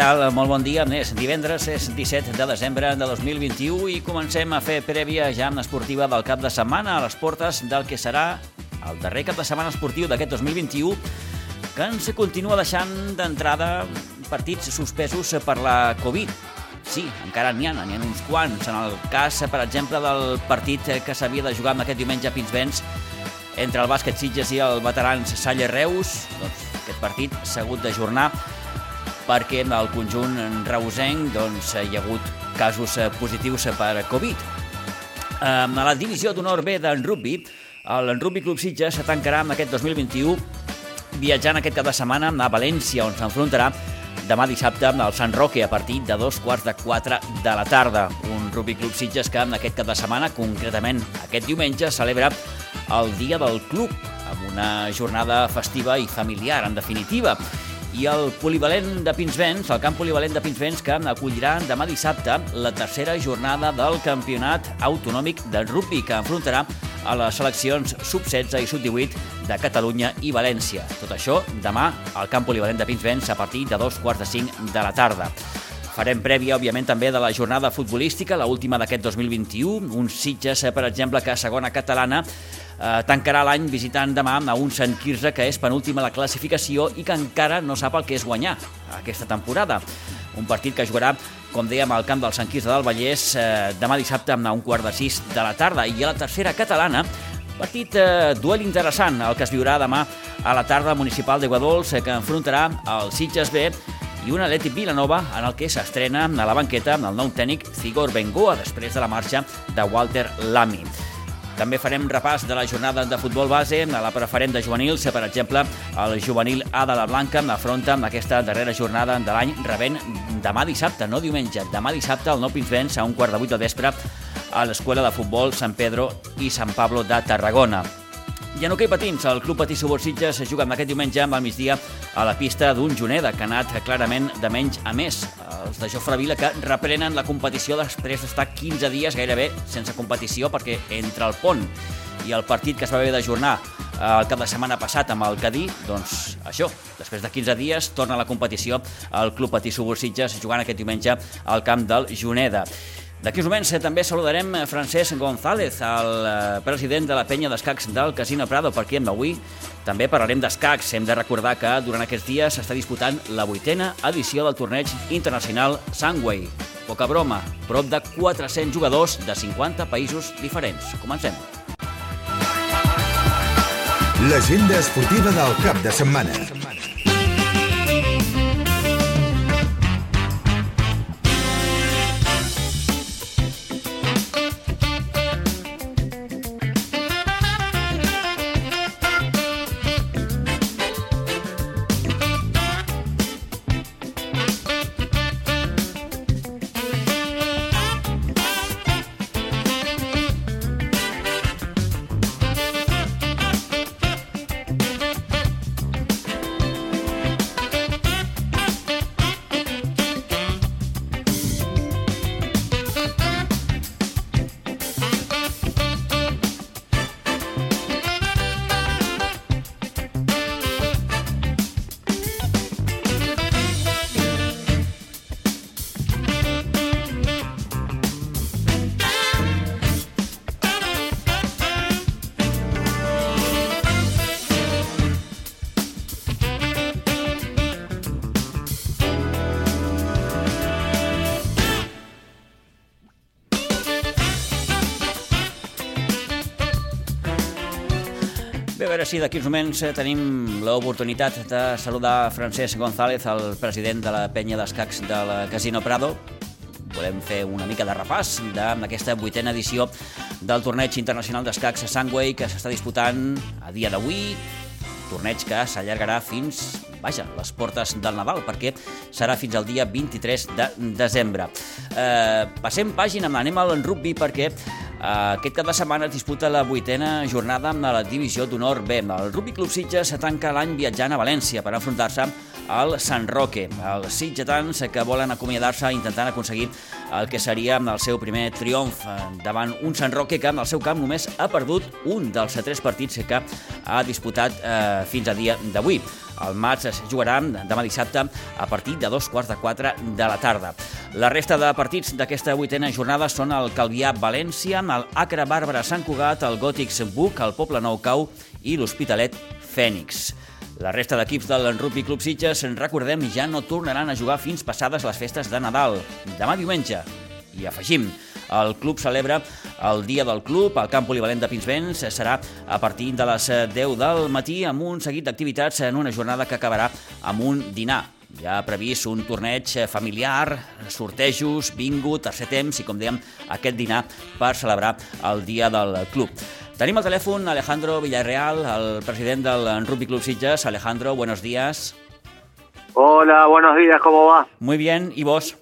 Tal? Molt bon dia. És divendres, és 17 de desembre de 2021 i comencem a fer prèvia ja amb esportiva del cap de setmana a les portes del que serà el darrer cap de setmana esportiu d'aquest 2021 que ens continua deixant d'entrada partits suspesos per la Covid. Sí, encara n'hi ha, n'hi ha uns quants. En el cas, per exemple, del partit que s'havia de jugar amb aquest diumenge a Pinsbens entre el bàsquet Sitges i el veterans Salle Reus, doncs aquest partit s'ha hagut d'ajornar perquè en el conjunt reusenc doncs, hi ha hagut casos positius per Covid. A la divisió d'honor B d'en rugby, el Rugby Club Sitges se tancarà amb aquest 2021 viatjant aquest cap de setmana a València, on s'enfrontarà demà dissabte amb el Sant Roque a partir de dos quarts de quatre de la tarda. Un Rugby Club Sitges que en aquest cap de setmana, concretament aquest diumenge, celebra el Dia del Club, amb una jornada festiva i familiar, en definitiva. I el polivalent de Pinsbens, el camp polivalent de Pinsbens, que acollirà demà dissabte la tercera jornada del campionat autonòmic de rugby, que enfrontarà a les seleccions sub-16 i sub-18 de Catalunya i València. Tot això demà al camp polivalent de Pinsbens a partir de dos quarts de cinc de la tarda. Farem prèvia, òbviament, també de la jornada futbolística, la última d'aquest 2021. Un Sitges, per exemple, que a segona catalana eh, tancarà l'any visitant demà a un Sant Quirze que és penúltima a la classificació i que encara no sap el que és guanyar aquesta temporada. Un partit que jugarà, com dèiem, al camp del Sant Quirze del Vallès eh, demà dissabte a un quart de sis de la tarda. I a la tercera catalana, Partit eh, duel interessant, el que es viurà demà a la tarda municipal de Guadols, eh, que enfrontarà el Sitges B i un Atlètic Vilanova en el que s'estrena a la banqueta el nou tècnic Cigor Bengoa després de la marxa de Walter Lamy. També farem repàs de la jornada de futbol base a la preferent de juvenils, per exemple, el juvenil A de la Blanca afronta amb aquesta darrera jornada de l'any rebent demà dissabte, no diumenge, demà dissabte el nou Pinsbens a un quart de vuit del vespre a l'Escola de Futbol Sant Pedro i Sant Pablo de Tarragona. I en hoquei patins, el Club Patí Subursitges juga aquest diumenge al migdia a la pista d'un Juneda, que ha anat clarament de menys a més. Els de Jofre Vila que reprenen la competició després d'estar 15 dies gairebé sense competició perquè entre el pont i el partit que es va haver d'ajornar el cap de setmana passat amb el Cadí, doncs això, després de 15 dies torna a la competició el Club Patí Subursitges jugant aquest diumenge al camp del Juneda. D'aquí uns moments eh, també saludarem Francesc González, el eh, president de la penya d'escacs del Casino Prado, per aquí amb avui. També parlarem d'escacs. Hem de recordar que durant aquests dies s'està disputant la vuitena edició del torneig internacional Sunway. Poca broma, prop de 400 jugadors de 50 països diferents. Comencem. L'agenda esportiva del cap de setmana. Bé, a si d'aquí uns moments eh, tenim l'oportunitat de saludar Francesc González, el president de la penya d'escacs del Casino Prado. Volem fer una mica de repàs d'aquesta vuitena edició del torneig internacional d'escacs Sandway que s'està disputant a dia d'avui, torneig que s'allargarà fins vaja, les portes del Nadal, perquè serà fins al dia 23 de desembre. Eh, passem pàgina, anem al rugby perquè aquest cap de setmana es disputa la vuitena jornada amb la divisió d'honor B. El Rugby Club Sitges tanca l'any viatjant a València per enfrontar-se al Sant Roque. Els sitgetans que volen acomiadar-se intentant aconseguir el que seria el seu primer triomf davant un Sant Roque que en el seu camp només ha perdut un dels tres partits que ha disputat eh, fins a dia d'avui. El match es jugarà demà dissabte a partir de dos quarts de quatre de la tarda. La resta de partits d'aquesta vuitena jornada són el Calvià-València, el Acre Bàrbara Sant Cugat, el Gòtics Buc, el Poble Nou Cau i l'Hospitalet Fènix. La resta d'equips del Rugby Club Sitges, recordem, ja no tornaran a jugar fins passades les festes de Nadal, demà diumenge. I afegim, el club celebra el dia del club al camp polivalent de Pinsbens. Serà a partir de les 10 del matí amb un seguit d'activitats en una jornada que acabarà amb un dinar. Ja ha previst un torneig familiar, sortejos, bingo, tercer temps i, com dèiem, aquest dinar per celebrar el dia del club. Tenim al telèfon Alejandro Villarreal, el president del Rugby Club Sitges. Alejandro, buenos días. Hola, buenos días, ¿cómo va? Muy bien, ¿y vos?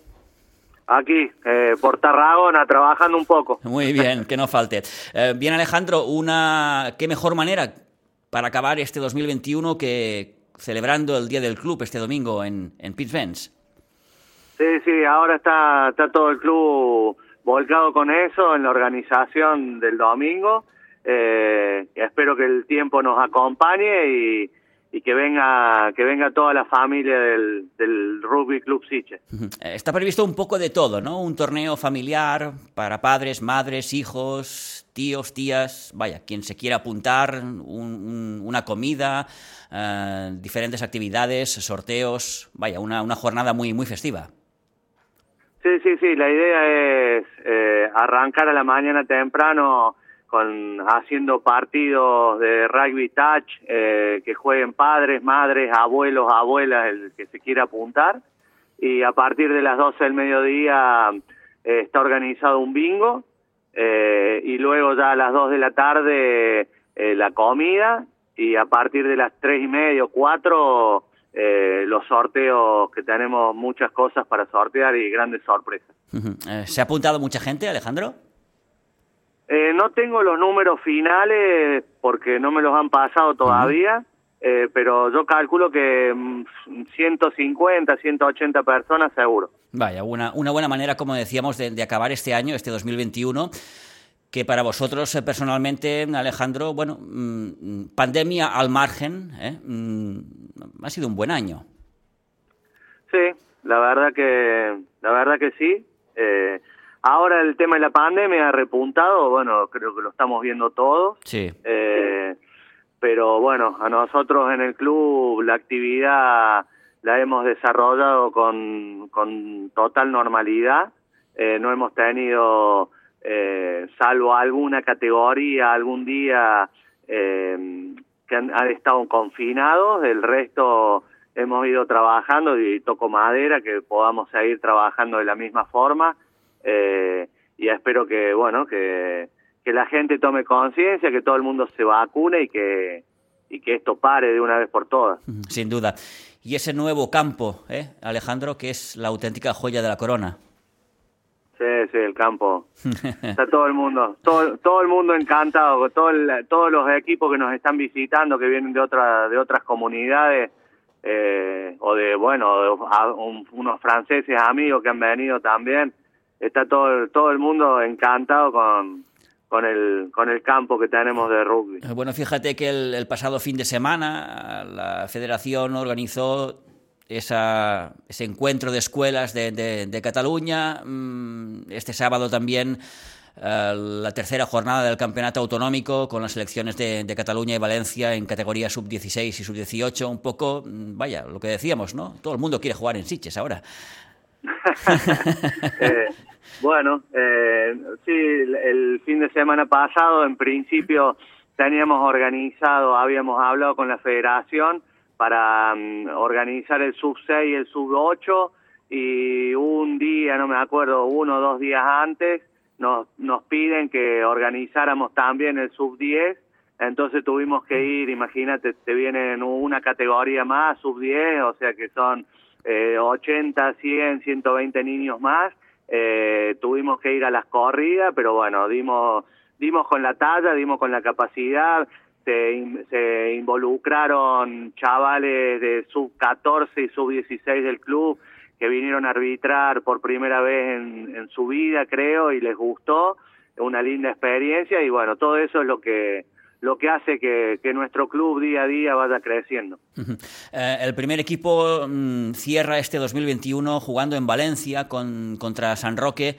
Aquí, eh, por Tarragona, trabajando un poco. Muy bien, que no falte. Eh, bien, Alejandro, una qué mejor manera para acabar este 2021 que celebrando el Día del Club este domingo en, en Pittsburgh. Sí, sí, ahora está, está todo el club volcado con eso, en la organización del domingo. Eh, espero que el tiempo nos acompañe y, y que venga que venga toda la familia del, del Rugby Club Siche. Está previsto un poco de todo, ¿no? Un torneo familiar para padres, madres, hijos, tíos, tías, vaya, quien se quiera apuntar, un, un, una comida, uh, diferentes actividades, sorteos, vaya, una, una jornada muy, muy festiva. Sí, sí, sí, la idea es eh, arrancar a la mañana temprano con haciendo partidos de rugby touch eh, que jueguen padres, madres, abuelos, abuelas, el que se quiera apuntar. Y a partir de las 12 del mediodía eh, está organizado un bingo eh, y luego ya a las 2 de la tarde eh, la comida y a partir de las 3 y media o 4 eh, los sorteos que tenemos muchas cosas para sortear y grandes sorpresas. ¿Se ha apuntado mucha gente, Alejandro? Eh, no tengo los números finales porque no me los han pasado todavía, uh -huh. eh, pero yo calculo que 150, 180 personas seguro. Vaya, una, una buena manera, como decíamos, de, de acabar este año, este 2021 que para vosotros eh, personalmente, Alejandro, bueno, mmm, pandemia al margen, ¿eh? mmm, ha sido un buen año. Sí, la verdad que, la verdad que sí. Eh, Ahora el tema de la pandemia ha repuntado, bueno, creo que lo estamos viendo todos. Sí. Eh, pero bueno, a nosotros en el club la actividad la hemos desarrollado con, con total normalidad. Eh, no hemos tenido, eh, salvo alguna categoría, algún día eh, que han, han estado confinados, el resto hemos ido trabajando y toco madera que podamos seguir trabajando de la misma forma eh, y espero que, bueno, que, que la gente tome conciencia, que todo el mundo se vacune y que, y que esto pare de una vez por todas. Sin duda. Y ese nuevo campo, ¿eh, Alejandro, que es la auténtica joya de la corona. Sí, sí, el campo. Está todo el mundo, todo, todo el mundo encantado, todo el, todos los equipos que nos están visitando, que vienen de, otra, de otras comunidades, eh, o de, bueno, de, a, un, unos franceses amigos que han venido también, está todo todo el mundo encantado con con el con el campo que tenemos de rugby. Bueno, fíjate que el, pasado fin de semana la Federación organizó esa, ese encuentro de escuelas de, de, de Cataluña. Este sábado también uh, la tercera jornada del campeonato autonómico con las selecciones de, de Cataluña y Valencia en categoría sub-16 y sub-18. Un poco, vaya, lo que decíamos, ¿no? Todo el mundo quiere jugar en Sitges ahora. eh, bueno, eh, sí, el fin de semana pasado, en principio, teníamos organizado, habíamos hablado con la federación para um, organizar el sub 6 y el sub 8 y un día, no me acuerdo, uno o dos días antes, nos, nos piden que organizáramos también el sub 10, entonces tuvimos que ir, imagínate, te vienen una categoría más, sub 10, o sea que son eh, 80, 100, 120 niños más, eh, tuvimos que ir a las corridas, pero bueno, dimos, dimos con la talla, dimos con la capacidad, se, se involucraron chavales de sub 14 y sub 16 del club que vinieron a arbitrar por primera vez en, en su vida, creo, y les gustó, una linda experiencia, y bueno, todo eso es lo que lo que hace que, nuestro club día a día vaya creciendo. Eh, el primer equipo mm, cierra este 2021 jugando en Valencia con, contra San Roque.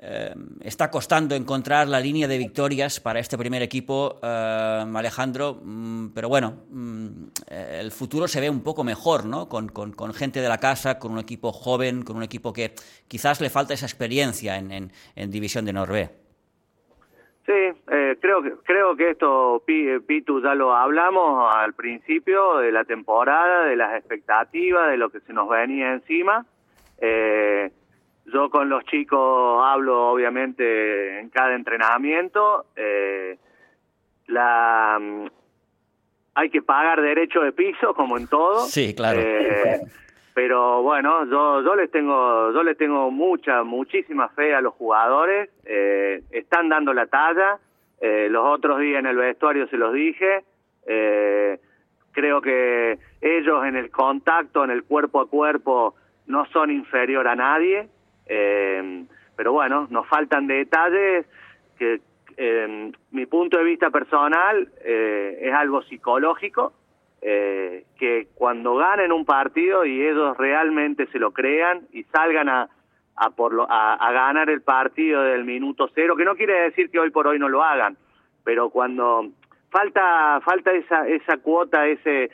Eh, está costando encontrar la línea de victorias para este primer equipo, eh, Alejandro, mm, pero bueno, mm, el futuro se ve un poco mejor, ¿no? Con, gente de la casa, con un equipo joven, con un equipo que quizás le falta esa experiencia en, en, en División de Norvé. Sí, eh, creo que creo que esto Pitu ya lo hablamos al principio de la temporada, de las expectativas, de lo que se nos venía encima. Eh, yo con los chicos hablo obviamente en cada entrenamiento. Eh, la hay que pagar derecho de piso como en todo. Sí, claro. Pero bueno, yo yo les tengo yo les tengo mucha muchísima fe a los jugadores. Eh, están dando la talla. Eh, los otros días en el vestuario se los dije. Eh, creo que ellos en el contacto, en el cuerpo a cuerpo, no son inferior a nadie. Eh, pero bueno, nos faltan detalles que mi punto de vista personal es algo psicológico, eh, que cuando ganen un partido y ellos realmente se lo crean y salgan a, a, por lo, a, a ganar el partido del minuto cero, que no quiere decir que hoy por hoy no lo hagan, pero cuando falta falta esa esa cuota, ese,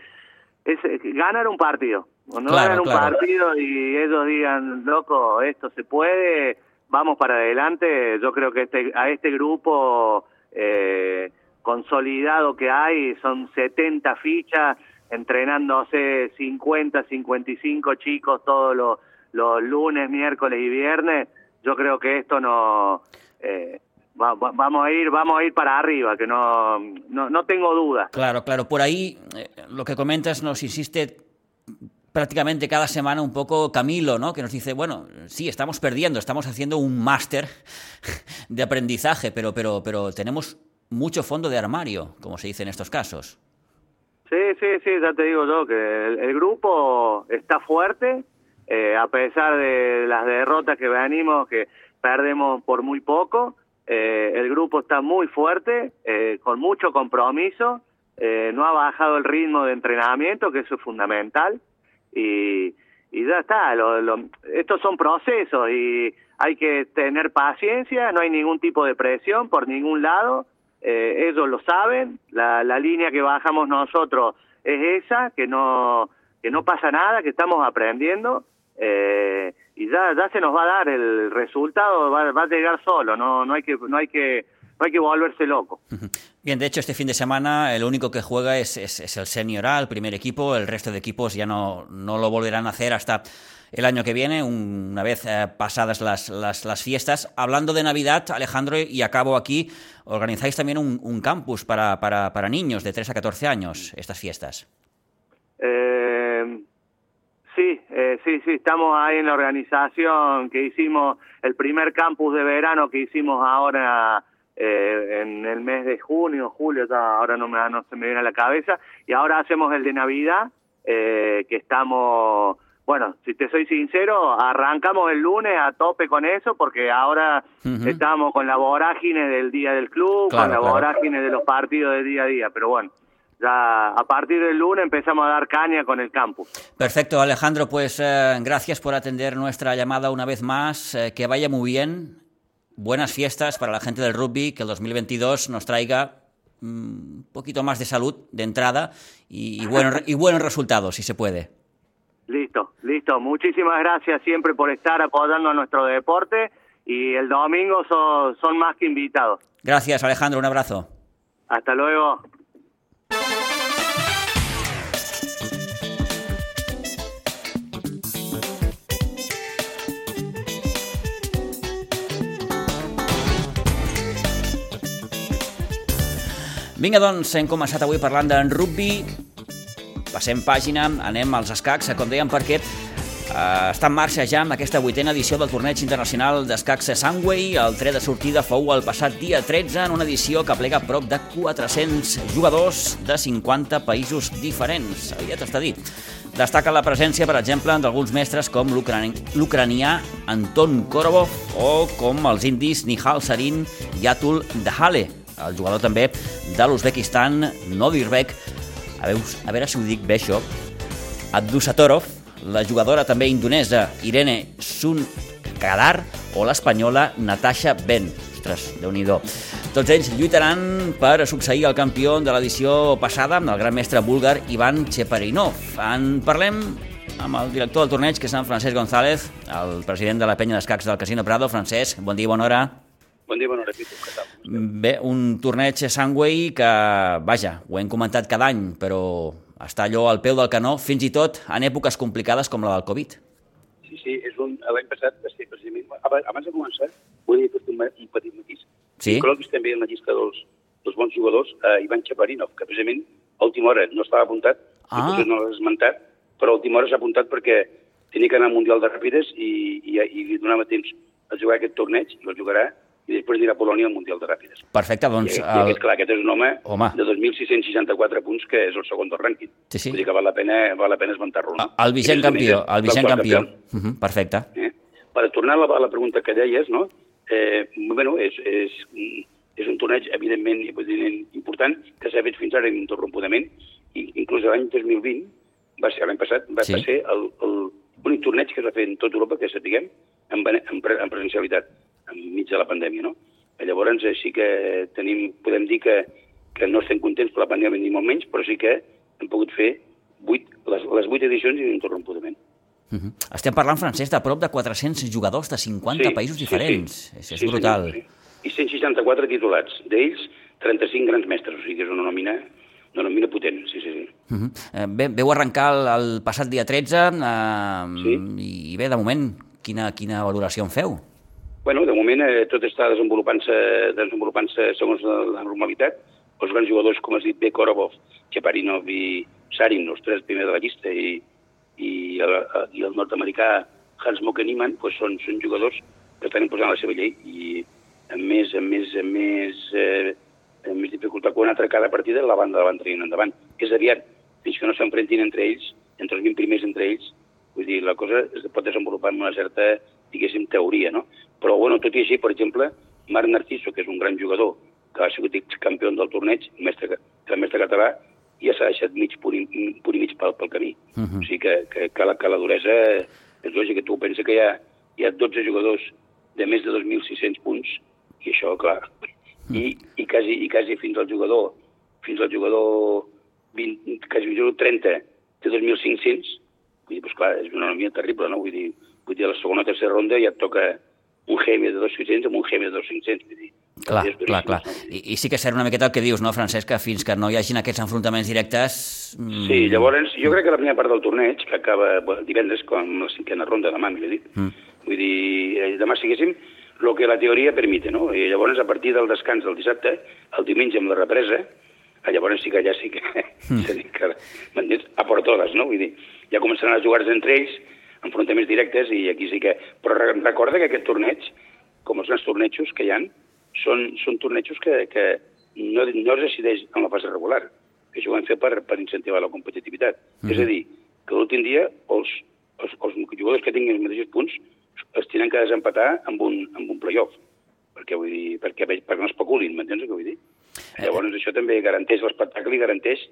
ese ganar un partido, cuando Claro, ganan un claro. partido y ellos digan, loco, esto se puede, vamos para adelante, yo creo que este, a este grupo eh, consolidado que hay, son 70 fichas, entrenándose 50, 55 chicos todos los, lunes, miércoles y viernes, yo creo que esto no... eh, va- va- vamos a ir vamos a ir para arriba que no no, no tengo dudas Claro, claro. Por ahí eh, lo que comentas nos insiste prácticamente cada semana un poco Camilo, ¿no? Que nos dice, bueno, sí, estamos perdiendo, estamos haciendo un máster de aprendizaje, pero, pero, pero tenemos mucho fondo de armario, como se dice en estos casos. Sí, sí, sí, ya te digo yo que el, grupo está fuerte, eh, a pesar de las derrotas que venimos, que perdemos por muy poco, eh, el grupo está muy fuerte, eh, con mucho compromiso, no ha bajado el ritmo de entrenamiento, que eso es fundamental, y, y ya está, lo- estos son procesos y hay que tener paciencia, no hay ningún tipo de presión por ningún lado, eh, ellos lo saben, la, la línea que bajamos nosotros es esa, que no que no pasa nada, que estamos aprendiendo eh, y ya ya se nos va a dar el resultado, va, va a llegar solo, no no hay que no hay que no hay que volverse loco. Bien, de hecho, este fin de semana el único que juega es, es, es el Senior A, el primer equipo. El resto de equipos ya no, no lo volverán a hacer hasta el año que viene, una vez eh, pasadas las, las, las, fiestas. Hablando de Navidad, Alejandro, y acabo aquí, organizáis también un, campus para, para, para, niños de 3 a 14 años, estas fiestas. Eh, sí, eh, sí, sí, estamos ahí en la organización que hicimos el primer campus de verano que hicimos ahora eh, en el mes de junio, julio, ahora no, me, no se me viene a la cabeza, y ahora hacemos el de Navidad, eh, que estamos, bueno, si te soy sincero, arrancamos el lunes a tope con eso, porque ahora uh -huh. estamos con la vorágine del día del club, claro, con la claro. vorágine de los partidos de día a día, pero bueno. Ya a partir del lunes empezamos a dar caña con el campus. Perfecto, Alejandro, pues eh, gracias por atender nuestra llamada una vez más. Eh, que vaya muy bien buenas fiestas para la gente del rugby, que el 2022 nos traiga un mm, poquito más de salud de entrada y, y, bueno, y buenos resultados, si se puede. Listo, listo. Muchísimas gracias siempre por estar apoyando a nuestro deporte y el domingo son, son más que invitados. Gracias, Alejandro. Un abrazo. Hasta luego. Vinga, doncs, hem començat avui parlant de rugby. Passem pàgina, anem als escacs, com dèiem, perquè uh, està en marxa ja amb aquesta vuitena edició del torneig internacional d'escacs Sunway. El tret de sortida fou el passat dia 13 en una edició que plega prop de 400 jugadors de 50 països diferents. Aviat està dit. Destaca la presència, per exemple, d'alguns mestres com l'ucranià Anton Korobov o com els indis Nihal Sarin i Atul Dahale, el jugador també de l'Uzbekistan, Nodirbek, a veure, a veure si ho dic bé això, Abdusatorov, la jugadora també indonesa Irene Sunkadar o l'espanyola Natasha Ben. Ostres, déu nhi Tots ells lluitaran per succeir el campió de l'edició passada, el gran mestre búlgar Ivan Cheparinov. En parlem amb el director del torneig, que és en Francesc González, el president de la penya d'escacs del Casino Prado. Francesc, bon dia, bona hora. Bon dia, bona hora, Pitu. Què tal? Bé, un torneig Sangway que, vaja, ho hem comentat cada any, però està allò al peu del canó, fins i tot en èpoques complicades com la del Covid. Sí, sí, és un... L'any passat, sí, precisament, abans de començar, vull dir un, un petit matís. Sí? Coloquis també en la llista dels, dels bons jugadors eh, Ivan Chaparinov, que precisament a última hora no estava apuntat, Ah. i no l'has esmentat, però a última hora s'ha apuntat perquè tenia que anar al Mundial de Ràpides i, i, i li donava temps a jugar aquest torneig, i el jugarà, i després anirà a Polònia al Mundial de Ràpides. Perfecte, I, doncs... i aquest, clar, aquest és un home, Home. de 2.664 punts, que és el segon del rànquing. Sí, sí. Vull dir que val la pena, val la pena esmentar-lo. no? El vigent campió, el vigent l'actual campió. Uh -huh, perfecte. Eh? Per tornar a la, a la pregunta que deies, no? eh, bueno, és, és, és un torneig, evidentment, evidentment important, que s'ha fet fins ara ininterrompudament, i inclús l'any 2020, va ser l'any passat, va, Sí. va ser el- el- l'únic torneig que es va fer en tota Europa, que sapiguem, en, en, en presencialitat, enmig de la pandèmia, no? Eh, Llavors, eh, sí que tenim, podem dir que, que no estem contents per la pandèmia ni molt menys, però sí que hem pogut fer vuit, les, les vuit edicions ininterrompudament. Uh -huh. Estem parlant, Francesc, de prop de 400 jugadors de 50 països diferents. Sí, És, és Sí, brutal. senyor, sí. I 164 titulats, d'ells 35 grans mestres, o sigui que és una nòmina, una nòmina potent, sí, sí, sí. Uh -huh. eh, bé, veu arrencar el, el passat dia 13 eh, Sí. i bé, de moment, quina, quina valoració en feu? Bueno, de moment eh, tot està desenvolupant-se desenvolupant segons la, normalitat. Els grans jugadors, com has dit bé, Korobov, Cheparinov i Sarin, els tres primers de la llista, i, i, el, i el nord-americà Hans Mokeniman, pues són, són jugadors que estan imposant la seva llei i amb més, amb més, amb més, eh, amb més dificultat quan altra cada partida la banda la van traient endavant. És aviat, fins que no s'enfrentin entre ells, entre els 20 primers entre ells, vull dir, la cosa es pot desenvolupar amb una certa, diguéssim, teoria, no? Però, bueno, tot i així, per exemple, Marc Narciso, que és un gran jugador, que ha sigut campió del torneig, mestre, que mestre català, ja s'ha deixat mig punt, i- punt i mig pel, pel camí. Uh Mhm. -huh. O sigui que, que, que, la, que la duresa és lògica. Tu pensa que hi ha, hi ha 12 jugadors de més de 2.600 punts, i això, clar, i, i, quasi, i quasi fins al jugador, fins al jugador 20, quasi el jugador 30 té 2.500, vull dir, doncs clar, és una economia terrible, no? Vull dir, vull dir, a la segona o tercera ronda ja et toca un GM de 2.600 amb un GM de 2.500, vull dir. Clar, és clar, clar. I, I sí que és cert una miqueta el que dius, no, Francesc, que fins que no hi hagin aquests enfrontaments directes... mm, Sí, llavors, jo crec que la primera part del torneig, que acaba bueno, divendres com la cinquena ronda, demà, millor dit, Mm. vull dir, eh, demà siguéssim el que la teoria permite, no? I llavors, a partir del descans del dissabte, el diumenge amb la represa, eh, llavors sí que ja sí que, mm. que m'entens? A por todas, no? Vull dir, ja començaran a jugar entre ells, enfrontaments directes, i aquí sí que... Però re- recorda que aquest torneig, com els grans tornejos que hi han, són, són tornejos que, que no, no es decideix en la fase regular, que això ho hem fet per, per incentivar la competitivitat. Mm. És a dir, que l'últim dia els, els, els jugadors que tinguin els mateixos punts es tenen que desempatar amb un, amb un playoff, perquè, vull dir, perquè, perquè no especulin, m'entens el que vull dir? Llavors això també garanteix l'espectacle i garanteix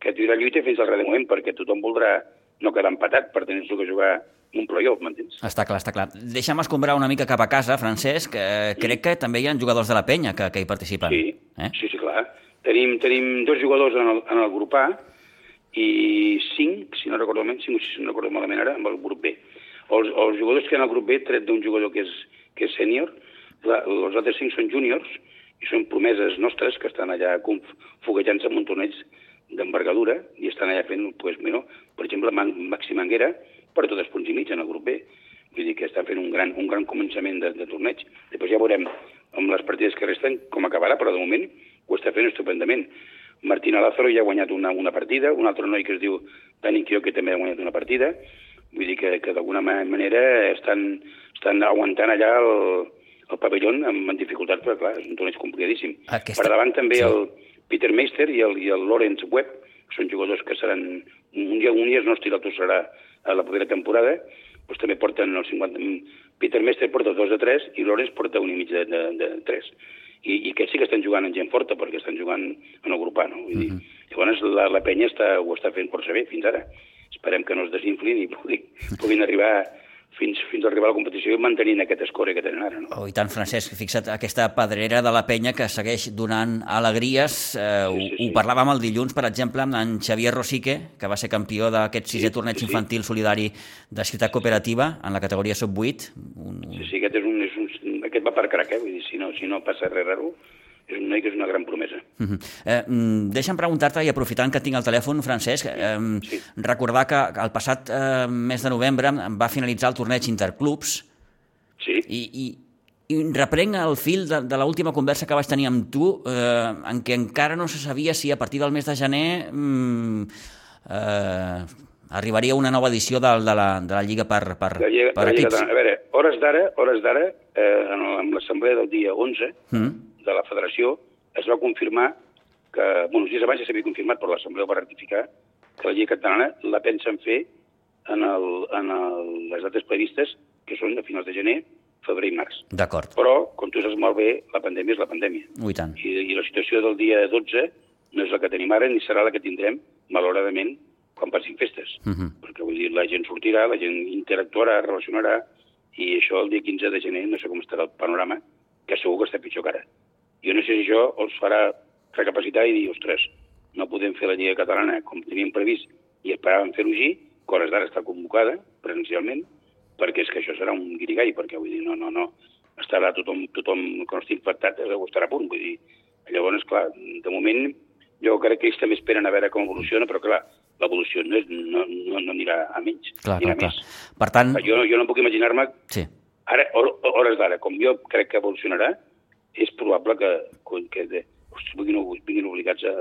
que tu la lluita fins al darrer moment, perquè tothom voldrà no quedar empatat per tenir que jugar un playoff, m'entens? Està clar, està clar. Deixa'm escombrar una mica cap a casa, Francesc, que crec que també hi ha jugadors de la penya que, que hi participen. Sí, Eh? sí, sí, clar. Tenim, tenim dos jugadors en el, en el grup A i cinc, si no recordo malament, cinc o sis, si no recordo malament ara, amb el grup B. Els, els jugadors que hi ha en el grup B, tret d'un jugador que és, que és sènior, els altres cinc són júniors i són promeses nostres que estan allà foguejant-se en un torneig d'envergadura i estan allà fent, pues, bueno, per exemple, Man, Maxi Manguera porta dos punts i mig en el grup B. Vull dir que estan fent un gran, un gran començament de, de torneig. Després ja veurem amb les partides que resten com acabarà, però de moment ho està fent estupendament. Martina Lázaro ja ha guanyat una, una partida, un altre noi que es diu Dani Quio, que també ha guanyat una partida. Vull dir que, que d'alguna ma- manera estan, estan aguantant allà el, el pavelló amb dificultats, però clar, és un torneig complicadíssim. Aquesta- Per davant també sí. el Peter Meister i el, i el Lawrence Webb, que són jugadors que seran... Un dia, un dia el nostre l'altre serà a la propera temporada, doncs també porten els 50... Peter Meister porta dos de tres i Lawrence porta un i mig de, de, de tres. i, i aquests sí que estan jugant en gent forta, perquè estan jugant en el grupà, no? Vull dir, llavors la, la penya està, ho està fent força bé fins ara. Esperem que no es desinflin i puguin, puguin arribar fins, fins a arribar a la competició i mantenint aquest escore que tenen ara. No? Oh, I tant, Francesc, fixa't aquesta pedrera de la penya que segueix donant alegries. Eh, Sí, ho, sí, sí. ho parlàvem el dilluns, per exemple, amb en Xavier Rosique, que va ser campió d'aquest sisè Sí, torneig sí, sí. infantil solidari de Ciutat Cooperativa en la categoria sub-8. Un, Sí, sí, aquest, és un, és un, aquest va per crac, eh? Vull dir, si no, si no passa res raro, és un noi que és una gran promesa. Mhm. Eh, mm, deixa'm preguntar-te, i aprofitant que tinc el telèfon, Francesc, eh, Sí. recordar que el passat eh, mes de novembre va finalitzar el torneig Interclubs Sí, i, i, i reprenc el fil de, de l'última conversa que vaig tenir amb tu, eh, en què encara no se sabia si a partir del mes de gener mm, eh, arribaria una nova edició de, de, la, de la Lliga per, per, la Lliga, per la Lliga equips. A veure, hores d'ara, hores d'ara, eh, en l'assemblea del dia 11 Mm. De la federació es va confirmar que, bueno, dies abans ja s'havia confirmat, però l'assemblea va ratificar, que la Lliga Catalana la pensen fer en, el, en el, les dates previstes, que són a finals de gener, febrer i març. D'acord, Però, com tu saps molt bé, la pandèmia és la pandèmia. ui tant. I, I la situació del dia 12 no és la que tenim ara ni serà la que tindrem, malauradament, quan passin festes. Mhm. Perquè vull dir, la gent sortirà, la gent interactuarà, relacionarà, i això el dia 15 de gener no sé com estarà el panorama, que segur que està pitjor que ara. Jo no sé si això els farà recapacitar i dir, ostres, no podem fer la Lliga Catalana com teníem previst i esperàvem fer-ho així, hores d'ara està convocada presencialment, perquè és que això serà un guirigall, perquè vull dir, no, no, no, estarà tothom, tothom que no estigui infectat eh, ho estarà a punt, vull dir, llavors, clar, de moment jo crec que ells també esperen a veure com evoluciona, però clar, l'evolució no, és, no, no, no anirà a menys, Clar, anirà clar, clar. més. Per tant, Jo, jo no puc imaginar-me, sí. ara, hor- hores d'ara, com jo crec que evolucionarà, és probable que, que de, hosti, vinguin, vinguin obligats a,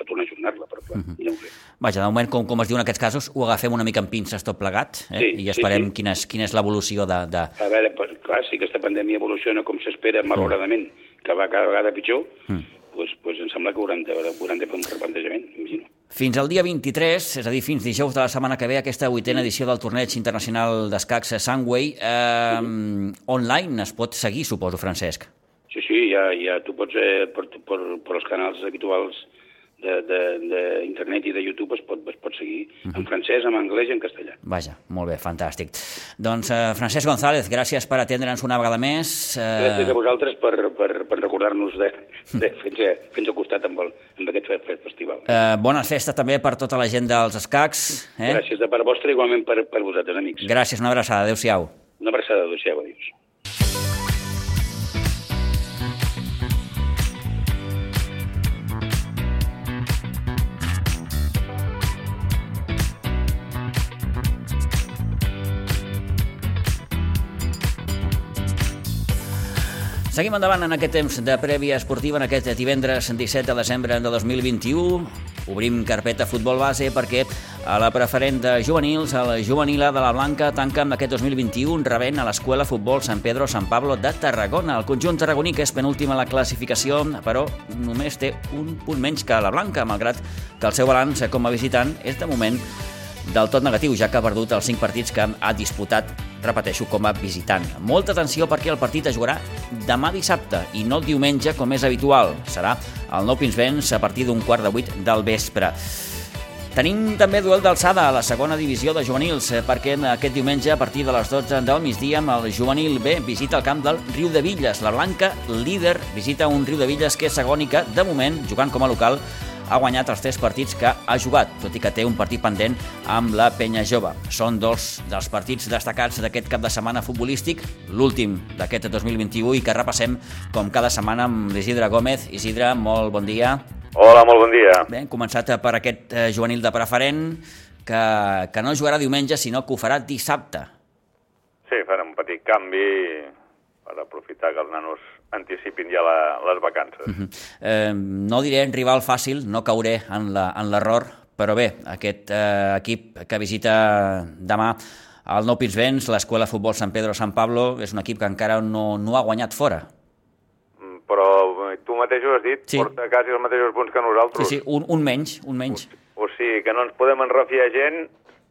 a tornar a ajornar-la, però clar, Mhm. ja ho sé. Vaja, de moment, com, com es diu en aquests casos, ho agafem una mica amb pinces tot plegat eh? Sí, i sí, esperem sí. quina és, quina és l'evolució de, de... A veure, pues, clar, si aquesta pandèmia evoluciona com s'espera, malauradament, que va cada vegada pitjor, Mm. doncs, doncs em sembla que hauran de, hauran de fer un replantejament, imagino. Fins al dia 23, és a dir, fins dijous de la setmana que ve, aquesta vuitena edició del torneig internacional d'escacs Sunway, eh, online es pot seguir, suposo, Francesc. Sí, sí, ja, ja tu pots, eh, per, per, per els canals habituals d'internet i de YouTube es pot, es pot seguir en francès, en anglès i en castellà. Vaja, molt bé, fantàstic. Doncs, eh, Francesc González, gràcies per atendre'ns una vegada més. Gràcies a vosaltres per, per, per recordar-nos de, de fins, a, fins al costat amb, el, amb aquest fe- fe- festival. Eh, bones festes també per tota la gent dels escacs. Eh? Gràcies de part vostra, igualment per, per vosaltres, amics. Gràcies, una abraçada. Adéu-siau. Una abraçada, adéu-siau, adiós. Seguim endavant en aquest temps de prèvia esportiva, en aquest divendres 17 de desembre de 2021. Obrim carpeta futbol base perquè a la preferent de juvenils, el juvenil A de la Blanca tanca amb aquest 2021 rebent a l'Escola Futbol Sant Pedro San Pablo de Tarragona. El conjunt tarragoní, que és penúltim a la classificació, però només té un punt menys que la Blanca, malgrat que el seu balanç com a visitant és de moment del tot negatiu, ja que ha perdut els 5 partits que ha disputat, repeteixo, com a visitant. Molta atenció perquè el partit es jugarà demà dissabte i no diumenge, com és habitual. Serà el Nou Pinsbens a partir d'un quart de vuit del vespre. Tenim també duel d'alçada a la segona divisió de juvenils, eh, perquè aquest diumenge, a partir de les 12 del migdia, amb el juvenil B visita el camp del Riu de Villes. La Blanca, líder, visita un Riu de Villes que és que, de moment, jugant com a local, ha guanyat els tres partits que ha jugat, tot i que té un partit pendent amb la Penya Jove. Són dos dels partits destacats d'aquest cap de setmana futbolístic, l'últim d'aquest 2021 i que repassem com cada setmana amb l'Isidre Gómez. Isidre, molt bon dia. Hola, molt bon dia. Bé, hem començat per aquest eh, juvenil de preferent que, que no jugarà diumenge, sinó que ho farà dissabte. Sí, farem un petit canvi per aprofitar que els nanos anticipin ja la, les vacances. Mm -hmm. Eh, no diré rival fàcil, no cauré en en l'error, però bé, aquest eh, equip que visita demà el Nou Pinsbens, l'Escola Futbol Sant Pedro San Pablo, és un equip que encara no, no ha guanyat fora. Però eh, tu mateix ho has dit, Sí. porta quasi els mateixos punts que Sí, nosaltres. sí, un, un menys, un menys. O sigui que no ens podem enrefiar gent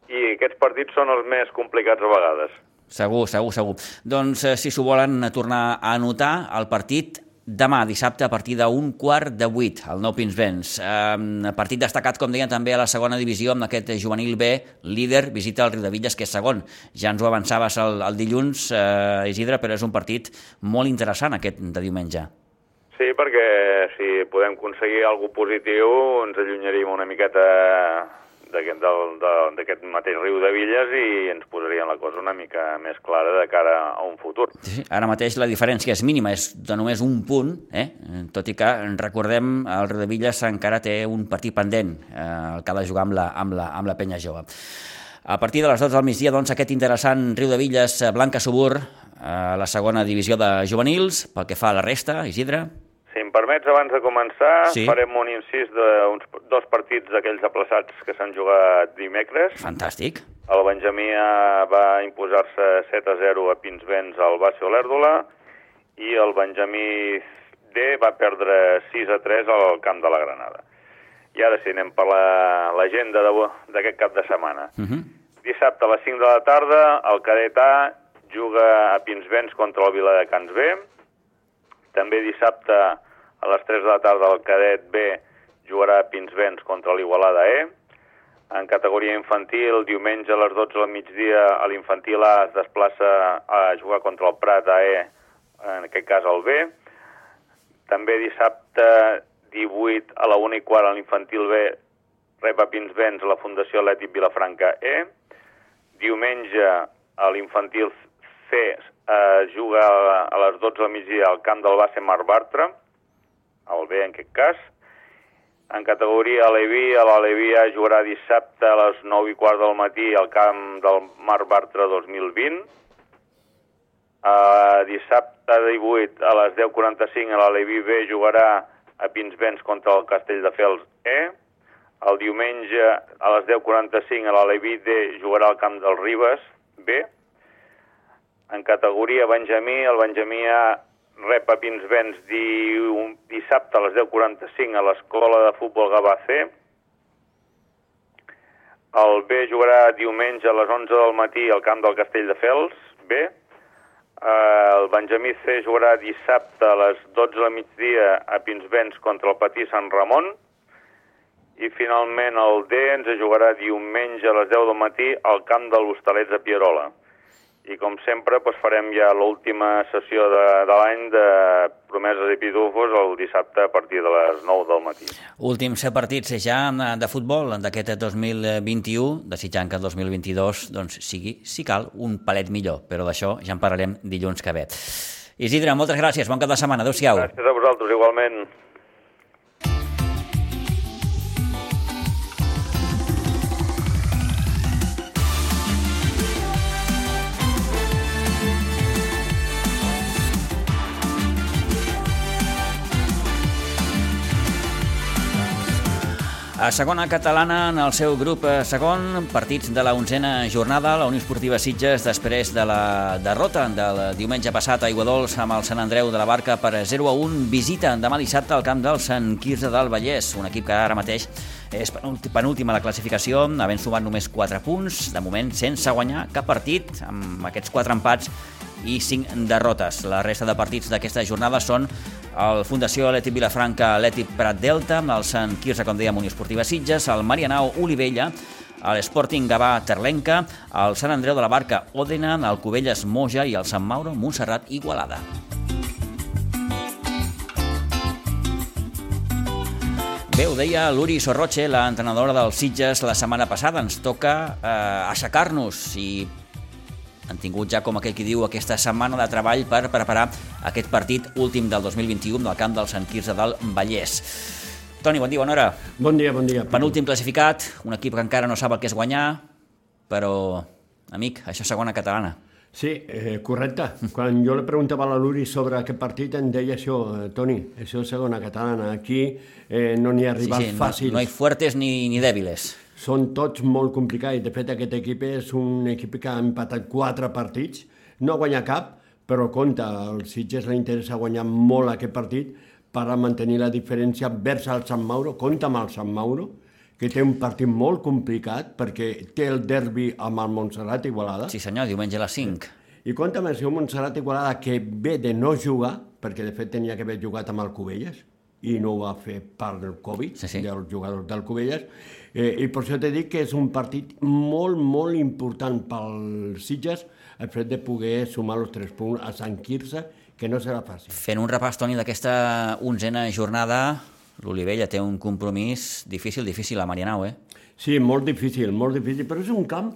i aquests partits són els més complicats a vegades. Segur, segur, segur. Doncs, eh, si s'ho volen tornar a anotar, el partit demà, dissabte, a partir d'un quart de vuit, al Nou Pinsbens. Eh, partit destacat, com deien, també a la segona divisió, amb aquest juvenil B, líder, visita el Riudevilles, que és segon. Ja ens ho avançaves el, el dilluns, eh, Isidre, però és un partit molt interessant, aquest de diumenge. Sí, perquè si podem aconseguir alguna positiu ens allunyaríem una miqueta d'aquest mateix riu de Villes i ens posaríem la cosa una mica més clara de cara a un futur. Sí, ara mateix la diferència és mínima, és de només un punt, eh? tot i que recordem el riu de Villes encara té un partit pendent, eh, el que ha de jugar amb la, amb la, amb la penya jove. A partir de les 12 del migdia, doncs, aquest interessant riu de Villes, Blanca Subur, a la segona divisió de juvenils, pel que fa a la resta, Isidre permets, abans de començar, sí. farem un incís d'uns dos partits d'aquells aplaçats que s'han jugat dimecres. Fantàstic. El Benjamí va imposar-se 7 a 0 a Pinsbens al Bàcio Olèrdola i el Benjamí D va perdre 6 a 3 al camp de la Granada. I ara sí, anem per l'agenda la, d'aquest cap de setmana. Uh mhm. -huh. Dissabte a les 5 de la tarda, el cadet A juga a Pinsbens contra el Vila de Cans B. També dissabte a les 3 de la tarda el cadet B jugarà a Pinsbens contra l'Igualada E. En categoria infantil, diumenge a les 12 del migdia, a l'infantil A es desplaça a jugar contra el Prat AE, en aquest cas el B. També dissabte 18 a la 1 i quart a l'infantil B rep a Pinsbens la Fundació Atlètic Vilafranca E. Diumenge a l'infantil C es juga a les 12 del migdia al camp del base Mar Bartra el B en aquest cas. En categoria Aleví, a l'Aleví jugarà dissabte a les 9 i quart del matí al camp del Mar Bartra 2020. Uh, dissabte 18 a les 10.45 a l'Aleví B jugarà a Pinsbens contra el Castell de Fels E. El diumenge a les 10.45 a l'Aleví D jugarà al camp del Ribes B. En categoria Benjamí, el Benjamí A rep a Pinsbens di, dissabte a les 10.45 a l'escola de futbol Gavà C. El B jugarà diumenge a les 11 del matí al camp del Castell de Fels, B. El Benjamí C jugarà dissabte a les 12 del migdia a Pinsbens contra el Patí Sant Ramon. I finalment el D ens jugarà diumenge a les 10 del matí al camp de l'Hostalets de Pierola i com sempre doncs, farem ja l'última sessió de, de l'any de promeses i pitufos el dissabte a partir de les 9 del matí. Últims partits ja de futbol d'aquest 2021, desitjant que el 2022 doncs, sigui, si cal, un palet millor, però d'això ja en parlarem dilluns que ve. Isidre, moltes gràcies, bon cap de setmana, adeu-siau. Gràcies a vosaltres, igualment. A segona catalana, en el seu grup eh, segon, partits de la onzena jornada, la Unió Esportiva Sitges, després de la derrota del diumenge passat a Iguadols amb el Sant Andreu de la Barca per 0 a 1, visita demà dissabte al camp del Sant Quirze del Vallès, un equip que ara mateix és penúltima a la classificació, havent sumat només 4 punts, de moment sense guanyar cap partit, amb aquests 4 empats i 5 derrotes. La resta de partits d'aquesta jornada són el Fundació Atlètic Vilafranca Atlètic Prat Delta, el Sant Quirze, com dèiem, Unió Esportiva Sitges, el Marianao Olivella, l'Sporting Gavà Terlenca, el Sant Andreu de la Barca Òdena, el Cubelles Moja i el Sant Mauro Montserrat Igualada. Bé, ho deia l'Uri Sorroche, l'entrenadora dels Sitges, la setmana passada. Ens toca eh, aixecar-nos i han tingut ja, com aquell qui diu, aquesta setmana de treball per preparar aquest partit últim del 2021 del camp del Sant Quirze del Vallès. Toni, bon dia, bona hora. Bon dia, bon dia. Penúltim classificat, un equip que encara no sap el que és guanyar, però, amic, això és segona catalana. Sí, eh, correcte. Quan jo li preguntava a la Luri sobre aquest partit em deia això, eh, Toni, això és segona catalana. Aquí eh, no n'hi ha rivals sí, sí, fàcils. No, no hi fuertes ni, ni dèbiles són tots molt complicats. De fet, aquest equip és un equip que ha empatat quatre partits, no ha guanyat cap, però compta, al Sitges li interessa guanyar molt aquest partit per a mantenir la diferència vers el Sant Mauro. Compta amb el Sant Mauro, que té un partit molt complicat perquè té el derbi amb el Montserrat Igualada. Sí senyor, diumenge a les 5. I compta'm si un Montserrat Igualada que ve de no jugar, perquè de fet tenia que haver jugat amb el Cubelles, i no ho va fer per el Covid, Sí, sí. dels jugadors del Cubelles, eh, i per això t'he dit que és un partit molt, molt important pel Sitges, el fet de poder sumar els tres punts a Sant Quirze, que no serà fàcil. Fent un repàs, Toni, d'aquesta onzena jornada, l'Olivella té un compromís difícil, difícil a Marianao, eh? Sí, molt difícil, molt difícil, però és un camp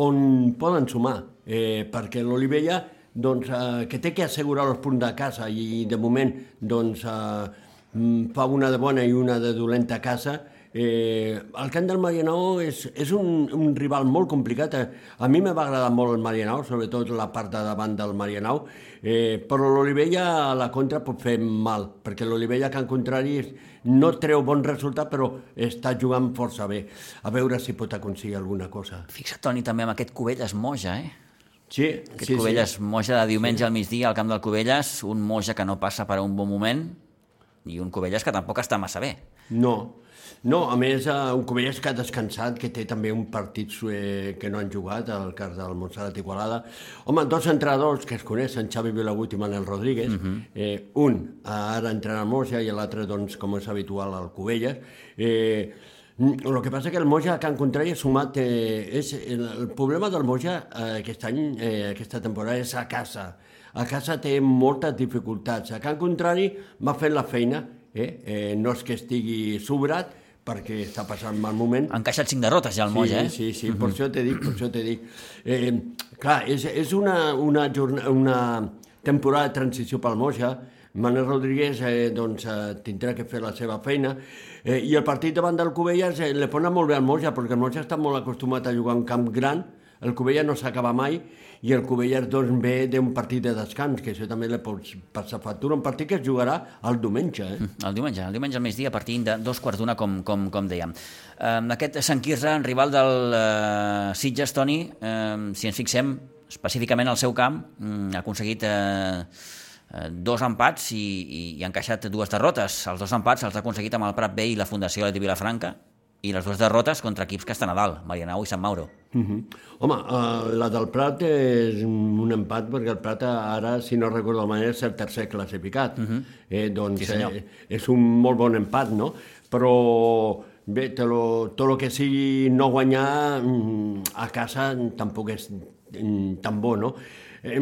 on poden sumar, eh, perquè l'Olivella, doncs, eh, que té que assegurar els punts de casa i de moment, doncs, eh, mm, fa una de bona i una de dolenta a casa, Eh, el camp del Marianao és, és un, un rival molt complicat. eh. A mi me va agradar molt el Marianao, sobretot la part de davant del Marianao, eh, però l'Olivella a la contra pot fer mal, perquè l'Olivella, que en contrari, no treu bon resultat, però està jugant força bé. A veure si pot aconseguir alguna cosa. Fixa't, Toni, també amb aquest Cubelles Moja, eh? Sí, Aquest sí, Cubelles sí. Moja de diumenge al migdia al camp del Cubelles, un Moja que no passa per un bon moment i un Cubelles que tampoc està massa bé. No, no, a més, eh, un Covelles que ha descansat, que té també un partit eh, que no han jugat, el cas del Montserrat Igualada. Home, dos entrenadors que es coneixen, Xavi Vilagut i Manel Rodríguez. Uh -huh. eh, un ara entrena el Moja i l'altre, doncs, com és habitual, al Covelles. Eh, el que passa que el Moja a Can Contrari ha sumat... Eh, és, el, el problema del Moja eh, aquest any, eh, aquesta temporada, és a casa. A casa té moltes dificultats. A Can Contrari va fent la feina, eh? Eh, no és que estigui sobrat, perquè està passant mal moment. Han encaixat cinc derrotes ja el Moja, eh? Sí, sí, sí, per això t'he dit, per això t'he dit. Eh, clar, és, és una, una, jornada, una temporada de transició pel Moja, Manel Rodríguez eh, doncs, eh, tindrà que fer la seva feina eh, i el partit davant del Cubelles eh, li pona molt bé al Moja perquè el Moja està molt acostumat a jugar un camp gran el Cubelles no s'acaba mai i el Cubelles doncs, ve d'un partit de descans, que això també li pots passar factura, un partit que es jugarà el diumenge. Eh? El diumenge, el diumenge al migdia a partir de dos quarts d'una, com, com, com dèiem. Eh, aquest Sant Quirze, rival del eh, Sitges, Toni, eh, si ens fixem específicament al seu camp, mm, ha aconseguit eh, dos empats i, i, i ha encaixat dues derrotes. Els dos empats els ha aconseguit amb el Prat B i la Fundació Leti Vilafranca i les dues derrotes contra equips que estan a dalt, Marianao i Sant Mauro. Uh -huh. Home, uh, la del Prat és un empat perquè el Prat ara, si no recordo malament, és el tercer classificat. Uh -huh. eh, doncs Sí, senyor. eh, és un molt bon empat, no? Però bé, te lo, tot el que sigui no guanyar mm, a casa tampoc és mm, tan bo, no? Eh,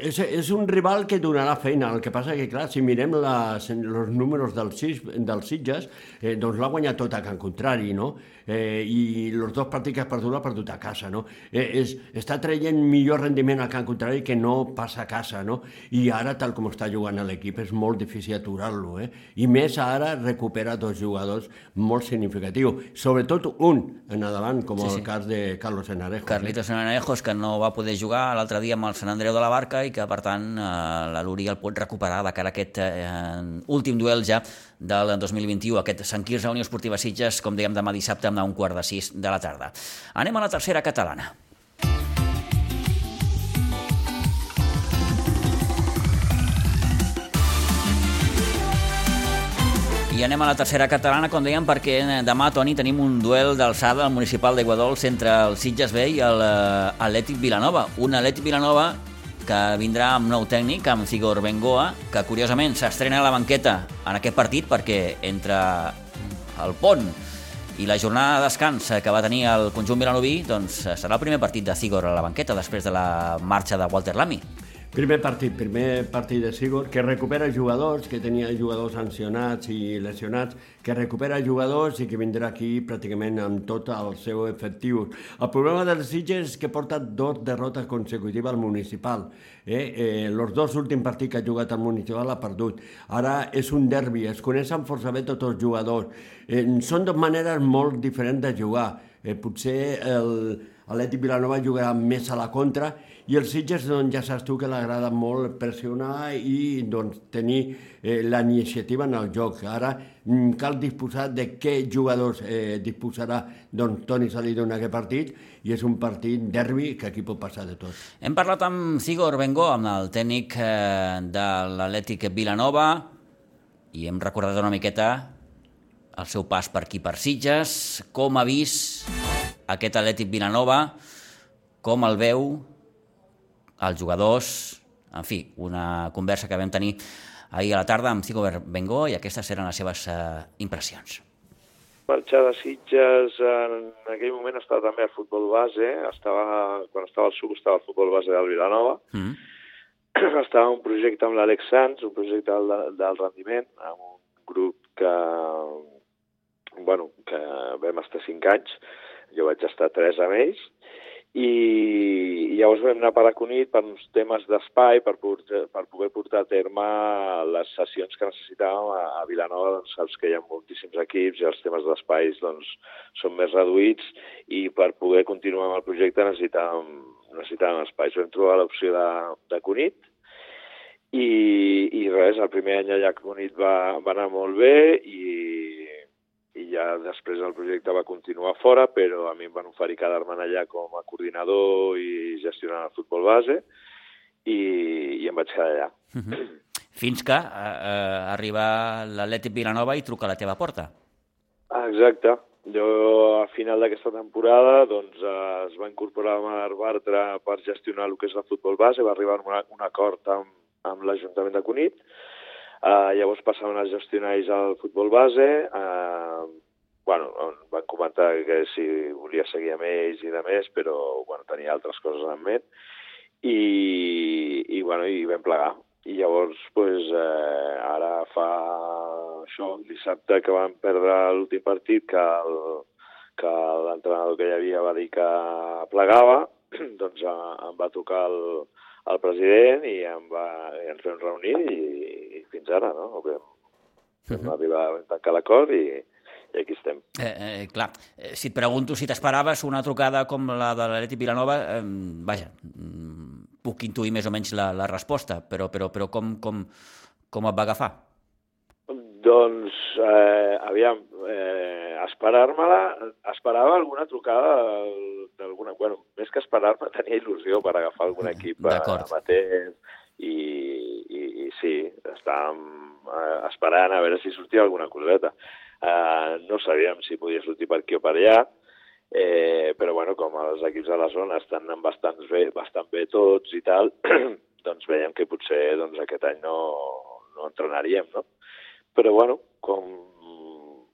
és, és un rival que donarà feina, el que passa que, clar, si mirem les, els números dels, sis, dels Sitges, eh, doncs l'ha guanyat tot a Can Contrari, no? Eh, I els dos partits que ha perdut l'ha perdut a casa, no? Eh, és, està traient millor rendiment a Can Contrari que no passa a casa, no? I ara, tal com està jugant l'equip, és molt difícil aturar-lo, eh? I més ara recupera dos jugadors molt significatius, sobretot un en endavant, com Sí, sí, el cas de Carlos Enarejo. Carlitos Enanejos, que no va poder jugar l'altre dia amb el Sant Andreu de la Barca i que, per tant, eh, la Luri el pot recuperar de cara a aquest eh, últim duel ja del 2021, aquest Sant Quirze Unió Esportiva Sitges, com dèiem, demà dissabte a un quart de sis de la tarda. Anem a la tercera catalana. I anem a la tercera catalana, com dèiem, perquè eh, demà, Toni, tenim un duel d'alçada al municipal d'Aiguadols entre el Sitges B i el eh, Vilanova. Un Atlètic Vilanova que vindrà amb nou tècnic, amb Cigor Bengoa, que curiosament s'estrena a la banqueta en aquest partit perquè entre el pont i la jornada de descans que va tenir el conjunt vilanoví, doncs serà el primer partit de Cigor a la banqueta després de la marxa de Walter Lamy. Primer partit, primer partit de Sigurd, que recupera jugadors, que tenia jugadors sancionats i lesionats, que recupera jugadors i que vindrà aquí pràcticament amb tot el seu efectiu. El problema dels Sitges és que porta dos derrotes consecutives al municipal. Eh? Eh, els dos últims partits que ha jugat al municipal ha perdut. Ara és un derbi, es coneixen força bé tots els jugadors. Eh, són dues maneres molt diferents de jugar. Eh, potser el, Atlètic Vilanova jugarà més a la contra i el Sitges doncs, ja saps tu que l'agrada molt pressionar i doncs, tenir eh, la iniciativa en el joc. Ara mm, cal disposar de què jugadors eh, disposarà doncs, Toni Salido en aquest partit i és un partit derbi que aquí pot passar de tot. Hem parlat amb Cigor Bengo, amb el tècnic eh, de l'Atlètic Vilanova, i hem recordat una miqueta el seu pas per aquí per Sitges, com ha vist aquest Atlètic Vilanova, com el veu, els jugadors, en fi, una conversa que vam tenir ahir a la tarda amb Cico Bengó i aquestes eren les seves uh, impressions. Marxar de Sitges en aquell moment estava també al futbol base, estava, quan estava al sud estava al futbol base del Vilanova, mm -hmm. estava un projecte amb l'Àlex Sanz, un projecte del, del rendiment, amb un grup que, bueno, que vam estar cinc anys, jo vaig estar tres amb ells, llavors vam anar per Aconit per uns temes d'espai, per, per poder portar a terme les sessions que necessitàvem a, a Vilanova, doncs saps que hi ha moltíssims equips i els temes d'espais doncs, són més reduïts i per poder continuar amb el projecte necessitàvem, necessitàvem espais. Vam trobar l'opció de, de Cunit i, i res, el primer any allà a Cunit va, va anar molt bé i i ja després el projecte va continuar fora, però a mi em van oferir quedar-me allà com a coordinador i gestionar el futbol base i, i em vaig quedar allà. Uh mhm. -huh. Fins que eh, eh, arriba l'Atlètic Vilanova i truca a la teva porta. Exacte. Jo, a final d'aquesta temporada, doncs, eh, es va incorporar Mar Bartra per gestionar el que és el futbol base, va arribar a un acord amb, amb l'Ajuntament de Cunit, Uh, llavors passaven a gestionar ells el futbol base, uh, bueno, van comentar que si volia seguir amb ells i de més, però bueno, tenia altres coses en ment, i, i, bueno, i vam plegar. I llavors, pues, eh, ara fa això, dissabte que vam perdre l'últim partit, que el, que l'entrenador que hi havia va dir que plegava, doncs em va tocar el, el president i, em va, i ens vam reunir i fins ara, no? Vam, vam uh -huh. arribar a tancar l'acord i, i aquí estem. Eh, eh, clar, eh, si et pregunto si t'esperaves una trucada com la de l'Aleti Vilanova, eh, vaja, mm, puc intuir més o menys la, la resposta, però, però, però com, com, com et va agafar? Doncs, eh, aviam, esperar-me-la, esperava alguna trucada d'alguna... Bueno, més que esperar-me, tenia il·lusió per agafar algun equip amateur i, i, i sí, estàvem eh, esperant a veure si sortia alguna coseta. Eh, no sabíem si podia sortir per aquí o per allà, eh, però bueno, com els equips de la zona estan bastant bé, bastant bé tots i tal, doncs veiem que potser doncs, aquest any no, no entrenaríem, no? Però bueno, com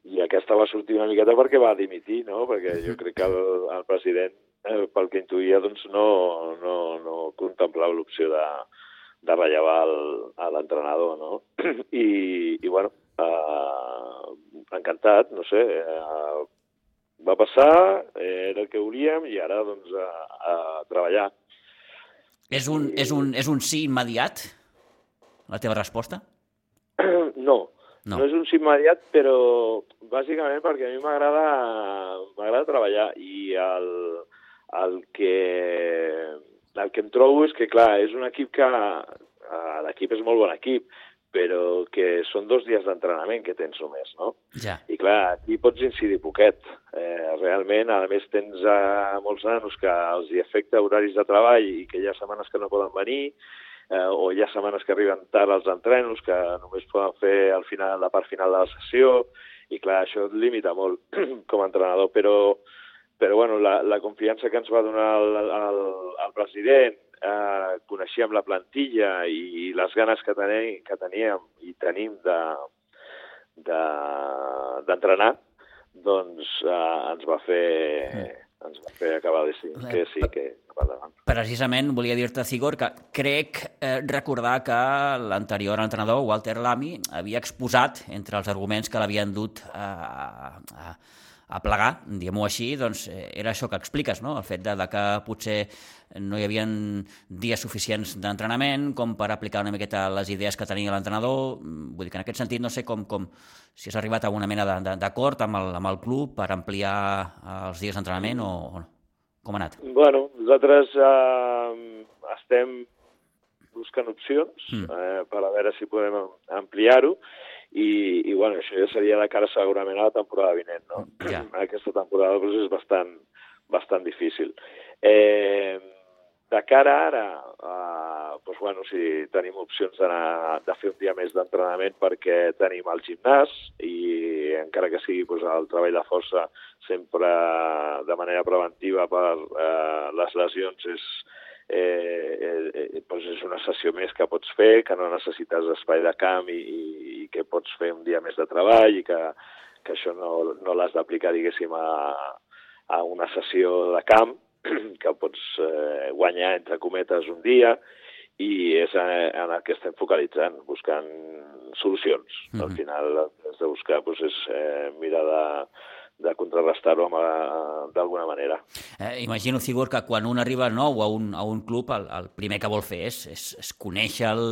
i aquesta va sortir una miqueta perquè va dimitir, no? Perquè jo crec que el, el president, eh, pel que intuïa, doncs no, no, no contemplava l'opció de, de rellevar l'entrenador, no? I, i bueno, eh, encantat, no sé, eh, va passar, era el que volíem i ara, doncs, a, a treballar. És un, és, un, és un sí immediat, la teva resposta? No, no. no és un sí immediat, però bàsicament perquè a mi m'agrada m'agrada treballar i el, el que el que em trobo és que, clar, és un equip que eh, l'equip és molt bon equip, però que són dos dies d'entrenament que tens només, no? Ja. I clar, aquí pots incidir poquet. Eh, realment, a més, tens eh, molts nanos que els hi afecta horaris de treball i que hi ha setmanes que no poden venir, eh, o hi ha setmanes que arriben tard als entrenos, que només poden fer al final, la part final de la sessió, i clar, això et limita molt com a entrenador, però, però bueno, la, la confiança que ens va donar el, el, el president, eh, coneixíem la plantilla i les ganes que, tenim, que teníem i tenim de d'entrenar, de, doncs eh, ens va fer ens va fer acabar de decidir que sí, que va endavant. Precisament volia dir-te, Cigor, que crec eh, recordar que l'anterior entrenador, Walter Lamy, havia exposat entre els arguments que l'havien dut a, a, a plegar, diguem-ho així, doncs eh, era això que expliques, no? el fet de, de que potser no hi havia dies suficients d'entrenament com per aplicar una miqueta les idees que tenia l'entrenador. Vull dir que en aquest sentit no sé com, com si has arribat a una mena d'acord amb, el, amb el club per ampliar els dies d'entrenament o, o no. Com ha anat? Bueno, nosaltres eh, estem buscant opcions mm. eh, per a veure si podem ampliar-ho i, i bueno, això ja seria de cara segurament a la temporada vinent, no? Ja. Aquesta temporada doncs, és bastant, bastant difícil. Eh, de cara ara, eh, doncs, bueno, si tenim opcions de, de fer un dia més d'entrenament perquè tenim el gimnàs i encara que sigui doncs, el treball de força sempre de manera preventiva per eh, les lesions és, eh, eh, doncs és una sessió més que pots fer, que no necessites espai de camp i, i, i que pots fer un dia més de treball i que, que això no, no l'has d'aplicar, diguéssim, a, a una sessió de camp, que pots eh, guanyar, entre cometes, un dia, i és en el que estem focalitzant, buscant solucions. Mm -hmm. Al final, el que has de buscar doncs, és eh, mirar de, de contrarrestar-ho d'alguna manera. Eh, imagino, Sigur, que quan un arriba nou a un, a un club, el, el primer que vol fer és, és, és conèixer el,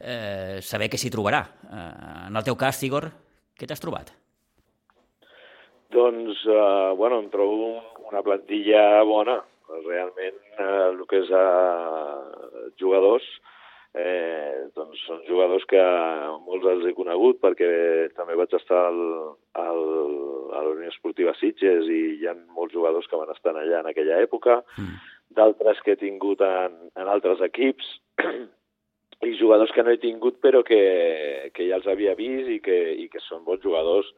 eh, saber què s'hi trobarà. Eh, en el teu cas, Sigor, què t'has trobat? Doncs, eh, bueno, em trobo una plantilla bona. Realment, eh, el que és eh, jugadors, eh, doncs són jugadors que molts els he conegut perquè també vaig estar al, al, a la Unió Esportiva Sitges i hi ha molts jugadors que van estar allà en aquella època, mm. d'altres que he tingut en, en altres equips i jugadors que no he tingut però que, que ja els havia vist i que, i que són bons jugadors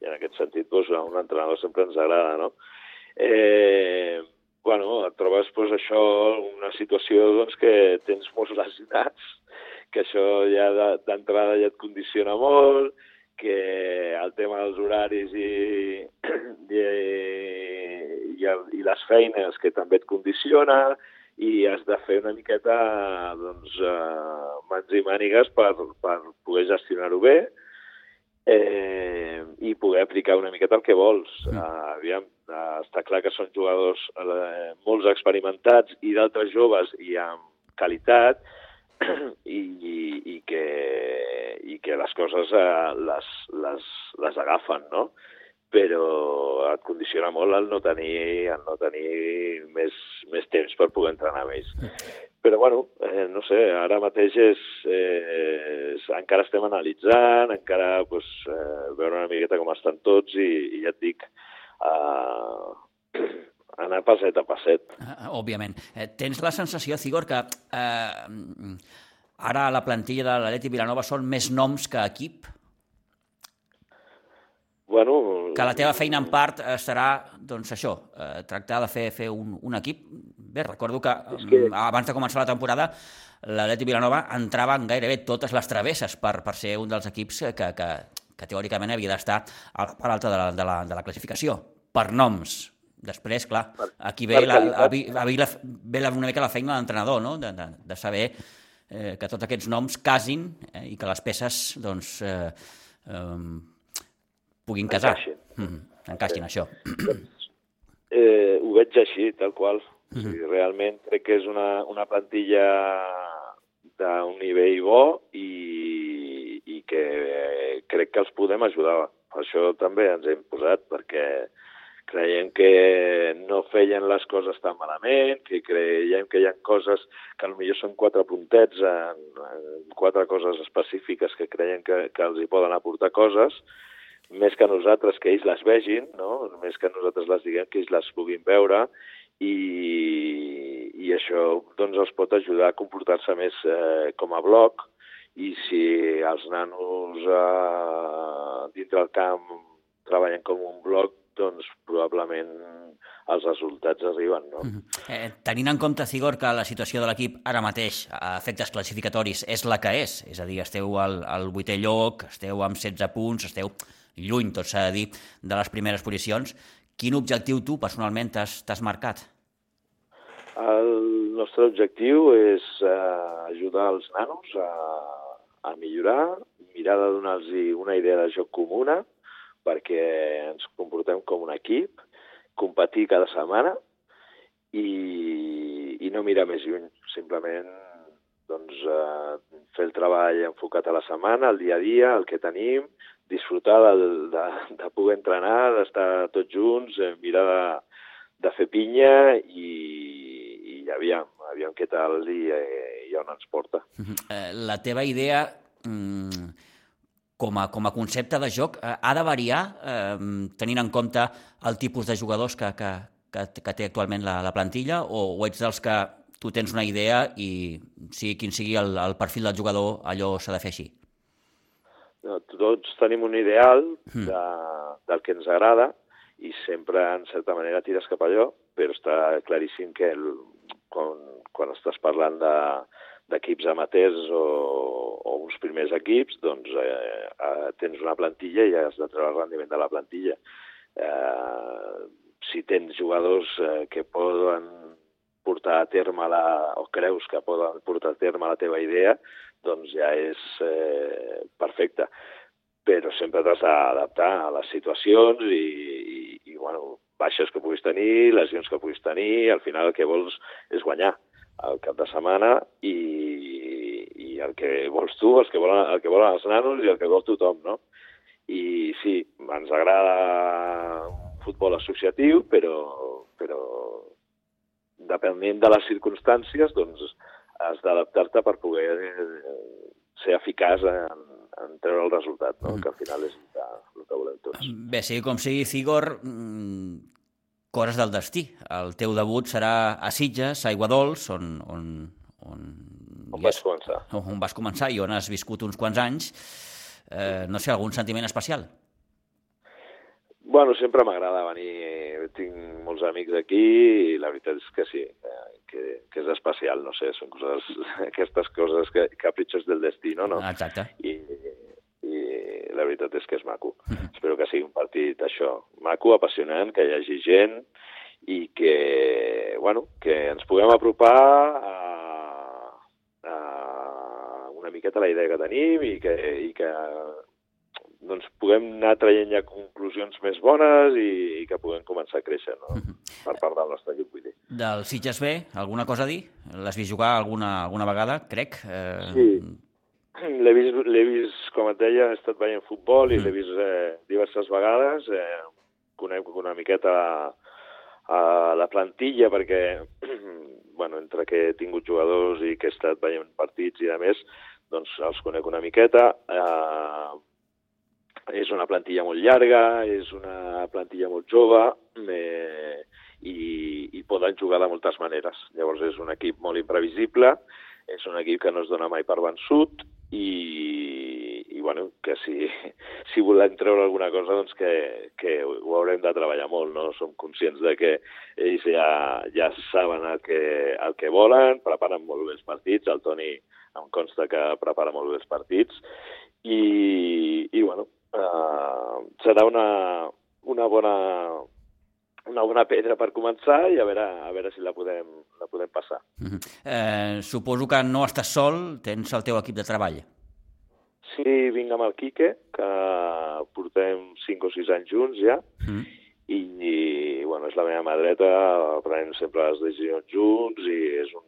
i en aquest sentit doncs, a un entrenador sempre ens agrada, no? Eh, bueno, et trobes pues, això, una situació doncs, que tens molts lesionats, que això ja d'entrada ja et condiciona molt, que el tema dels horaris i, i, i, i les feines que també et condiciona i has de fer una miqueta doncs, uh, mans i mànigues per, per poder gestionar-ho bé eh, i poder aplicar una miqueta el que vols. Mm. Uh, aviam, està clar que són jugadors uh, molts experimentats i d'altres joves i amb qualitat i, i, i, que, i que les coses uh, les, les, les agafen, no? però et condiciona molt el no tenir, el no tenir més, més temps per poder entrenar més. Però, bueno, eh, no sé, ara mateix és, eh, és, encara estem analitzant, encara pues, eh, veure una miqueta com estan tots i, i ja et dic, eh, anar passet a passet. Uh, òbviament. Eh, tens la sensació, Cigor, que eh, ara a la plantilla de l'Aleti Vilanova són més noms que equip? Bueno, que la teva feina en part eh, serà, doncs això, eh, tractar de fer, fer un, un equip. Bé, recordo que, que mm, abans de començar la temporada l'Atleti Vilanova entrava en gairebé totes les travesses per, per ser un dels equips que, que, que teòricament havia d'estar a la part alta de la, de, la, de la classificació, per noms. Després, clar, aquí ve, la, la, la, ve la, una mica la feina de l'entrenador, no? de, de, de saber eh, que tots aquests noms casin eh, i que les peces doncs, eh, eh, puguin casar. Encaixin. Mm -hmm. Encaixin, això. Eh, ho veig així, tal qual. Mm -hmm. realment crec que és una, una plantilla d'un nivell bo i, i que eh, crec que els podem ajudar. Per això també ens hem posat, perquè creiem que no feien les coses tan malament, que creiem que hi ha coses que potser són quatre puntets en, en quatre coses específiques que creiem que, que els hi poden aportar coses, més que nosaltres que ells les vegin, no? més que nosaltres les diguem que ells les puguin veure i, i això doncs, els pot ajudar a comportar-se més eh, com a bloc i si els nanos eh, dintre del camp treballen com un bloc, doncs probablement els resultats arriben. No? Mm -hmm. eh, tenint en compte, Cigor, que la situació de l'equip ara mateix, a efectes classificatoris, és la que és, és a dir, esteu al, al vuitè lloc, esteu amb 16 punts, esteu lluny, tot s'ha de dir, de les primeres posicions. Quin objectiu tu personalment t'has marcat? El nostre objectiu és uh, ajudar els nanos a, a millorar, mirar de donar-los una idea de joc comuna, perquè ens comportem com un equip, competir cada setmana i, i no mirar més lluny, simplement doncs, eh, fer el treball enfocat a la setmana, el dia a dia, el que tenim, disfrutar de, de, de poder entrenar, d'estar tots junts, eh, mirar de, de fer pinya i, i aviam, aviam què tal i, eh, i on ens porta. Eh, la teva idea mm, com, a, com a concepte de joc eh, ha de variar eh, tenint en compte el tipus de jugadors que, que, que, que té actualment la, la plantilla o, o ets dels que tu tens una idea i sigui quin sigui el, el perfil del jugador, allò s'ha de fer així? tots tenim un ideal hmm. de, del que ens agrada i sempre, en certa manera, tires cap allò, però està claríssim que el, quan, quan estàs parlant de d'equips amateurs o, o uns primers equips, doncs eh, eh, tens una plantilla i has de treure el rendiment de la plantilla. Eh, si tens jugadors eh, que poden portar a terme la, o creus que poden portar a terme la teva idea, doncs ja és eh, perfecte. Però sempre t'has d'adaptar a les situacions i, i, i bueno, baixes que puguis tenir, lesions que puguis tenir, al final el que vols és guanyar al cap de setmana i, i el que vols tu, els que volen, el que volen els nanos i el que vol tothom, no? I sí, ens agrada un futbol associatiu, però, però depenent de les circumstàncies, doncs has d'adaptar-te per poder eh, ser eficaç en, en treure el resultat, no? Mm. que al final és el que, el que volem tots. Bé, sigui com sigui, Cigor, mm, coses del destí. El teu debut serà a Sitges, a Aiguadols, on, on, on, on vas començar. On vas començar i on has viscut uns quants anys. Eh, no sé, algun sentiment especial? Bueno, sempre m'agrada venir. Tinc molts amics aquí i la veritat és que sí, eh, que, que és especial, no sé, són coses, aquestes coses que capritxos del destí, no? no? Exacte. I, la veritat és que és maco. Mhm. Espero que sigui un partit, això, maco, apassionant, que hi hagi gent i que, bueno, que ens puguem apropar a, a una miqueta la idea que tenim i que, i que doncs puguem anar traient ja conclusions més bones i, i que puguem començar a créixer no? Mhm. per part del nostre equip. Vull dir. Del Sitges B, alguna cosa a dir? L'has vist jugar alguna, alguna vegada, crec? Eh... Sí, L'he vist, vist, com et deia, he estat veient futbol i mm. l'he vist eh, diverses vegades. Eh, conec una miqueta a, a la plantilla perquè, bueno, entre que he tingut jugadors i que he estat veient partits i a més, doncs els conec una miqueta. Eh, és una plantilla molt llarga, és una plantilla molt jove eh, i, i poden jugar de moltes maneres. Llavors és un equip molt imprevisible, és un equip que no es dona mai per vençut i, i bueno, que si, si volem treure alguna cosa, doncs que, que ho haurem de treballar molt, no? Som conscients de que ells ja, ja saben el que, el que volen, preparen molt bé els partits, el Toni em consta que prepara molt bé els partits, i, i bueno, eh, serà una, una bona una bona pedra per començar i a veure, a veure si la podem, la podem passar. Uh -huh. eh, suposo que no estàs sol, tens el teu equip de treball. Sí, vinc amb el Quique, que portem 5 o 6 anys junts ja, uh -huh. i, i bueno, és la meva mà dreta, prenem sempre les decisions junts i és un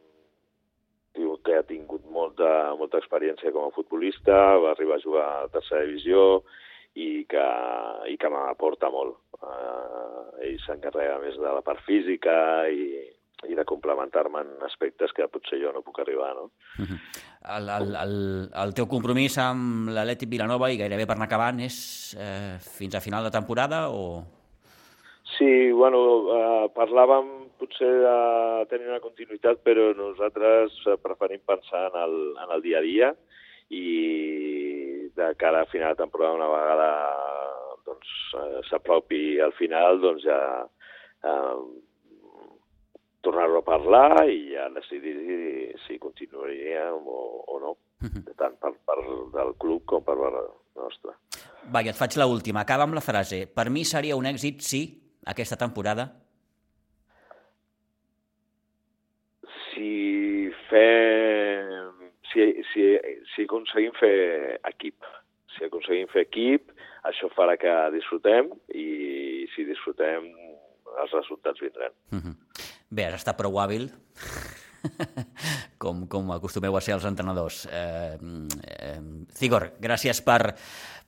tio que ha tingut molta, molta experiència com a futbolista, va arribar a jugar a tercera divisió, i que, i que m'aporta molt. Uh, ell s'encarrega més de la part física i, i de complementar-me en aspectes que potser jo no puc arribar, no? Uh -huh. el, el, el, el teu compromís amb l'Atlètic Vilanova i gairebé per anar acabant és eh, fins a final de temporada o...? Sí, bueno, eh, parlàvem potser de tenir una continuïtat, però nosaltres preferim pensar en el, en el dia a dia i de cara a final de temporada una vegada doncs, eh, s'apropi al final doncs ja eh, tornar-ho a parlar i ja decidir si continuaríem o, o no, mhm. tant per part del club com per part nostra. Va, i et faig l'última. Acaba amb la frase. Per mi seria un èxit si aquesta temporada si fem si, aconseguim fer equip. Si aconseguim fer equip, això farà que disfrutem i si disfrutem els resultats vindran. Mm -hmm. Bé, has estat prou hàbil, com, com acostumeu a ser els entrenadors. Eh, eh, Cigor, gràcies per,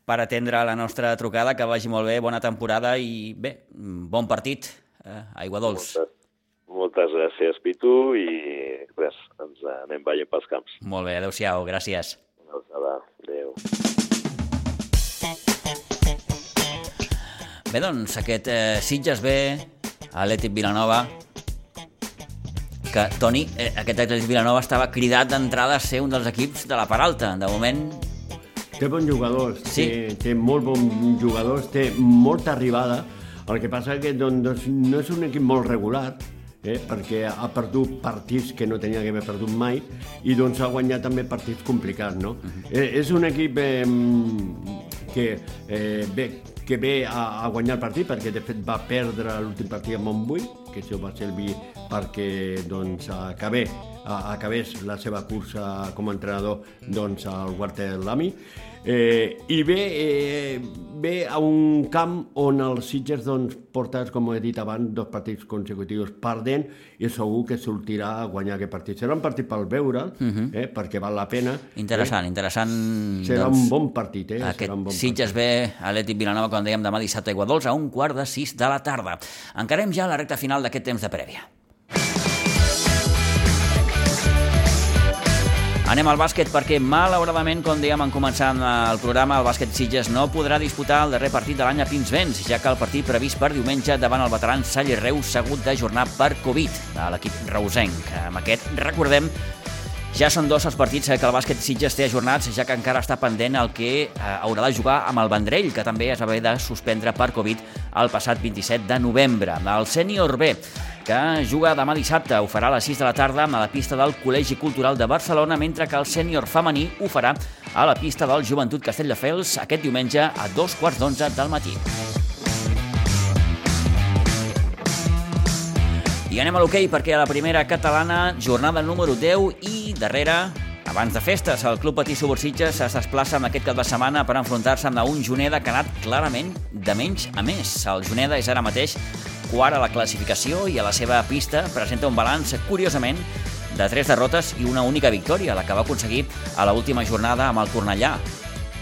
per atendre la nostra trucada, que vagi molt bé, bona temporada i bé, bon partit eh, Aigua Dols. Moltes, moltes gràcies, Pitu, i res, ens anem veient pels camps. Molt bé, adeu-siau, gràcies. Adéu. adéu. Bé, doncs, aquest eh, Sitges B, Atlètic Vilanova, que, Toni, eh, aquest Atlètic Vilanova estava cridat d'entrada a ser un dels equips de la part alta. De moment... Té bons jugadors, sí. té, té molt bons jugadors, té molta arribada, el que passa que doncs, no és un equip molt regular, eh, perquè ha perdut partits que no tenia que haver perdut mai i doncs ha guanyat també partits complicats, no? Uh -huh. eh, és un equip eh, que eh, bé, que ve a, a guanyar el partit perquè de fet va perdre l'últim partit a Montbui, que això va servir perquè doncs, acabé, acabés la seva cursa com a entrenador doncs, al Walter Lamy Eh, I ve, eh, ve a un camp on els Sitges doncs, portes, com he dit abans, dos partits consecutius perdent i segur que sortirà a guanyar aquest partit. Serà un partit pel veure, uh mhm. -huh. eh, perquè val la pena. Interessant, eh? interessant. Serà doncs, un bon partit. Eh? Aquest Serà un bon Sitges ve a l'Etic Vilanova, com dèiem, demà dissabte a Iguadols, a un quart de sis de la tarda. Encarem ja la recta final d'aquest temps de prèvia. Anem al bàsquet perquè, malauradament, com dèiem en començant el programa, el bàsquet Sitges no podrà disputar el darrer partit de l'any a Pinsbens, ja que el partit previst per diumenge davant el veteran Salle Reus s'ha hagut d'ajornar per Covid de l'equip reusenc. Amb aquest, recordem, ja són dos els partits que el bàsquet Sitges té ajornats, ja que encara està pendent el que eh, haurà de jugar amb el Vendrell, que també es va haver de suspendre per Covid el passat 27 de novembre. El sènior B que juga demà dissabte. Ho farà a les 6 de la tarda a la pista del Col·legi Cultural de Barcelona, mentre que el sènior femení ho farà a la pista del Joventut Castelldefels aquest diumenge a dos quarts d'onze del matí. I anem a l'hoquei perquè a la primera catalana, jornada número 10 i darrere abans de festes, el Club Patí Subursitges es desplaça amb aquest cap de setmana per enfrontar-se amb un Juneda que ha anat clarament de menys a més. El Juneda és ara mateix quart a la classificació i a la seva pista presenta un balanç, curiosament, de tres derrotes i una única victòria, la que va aconseguir a l última jornada amb el Cornellà.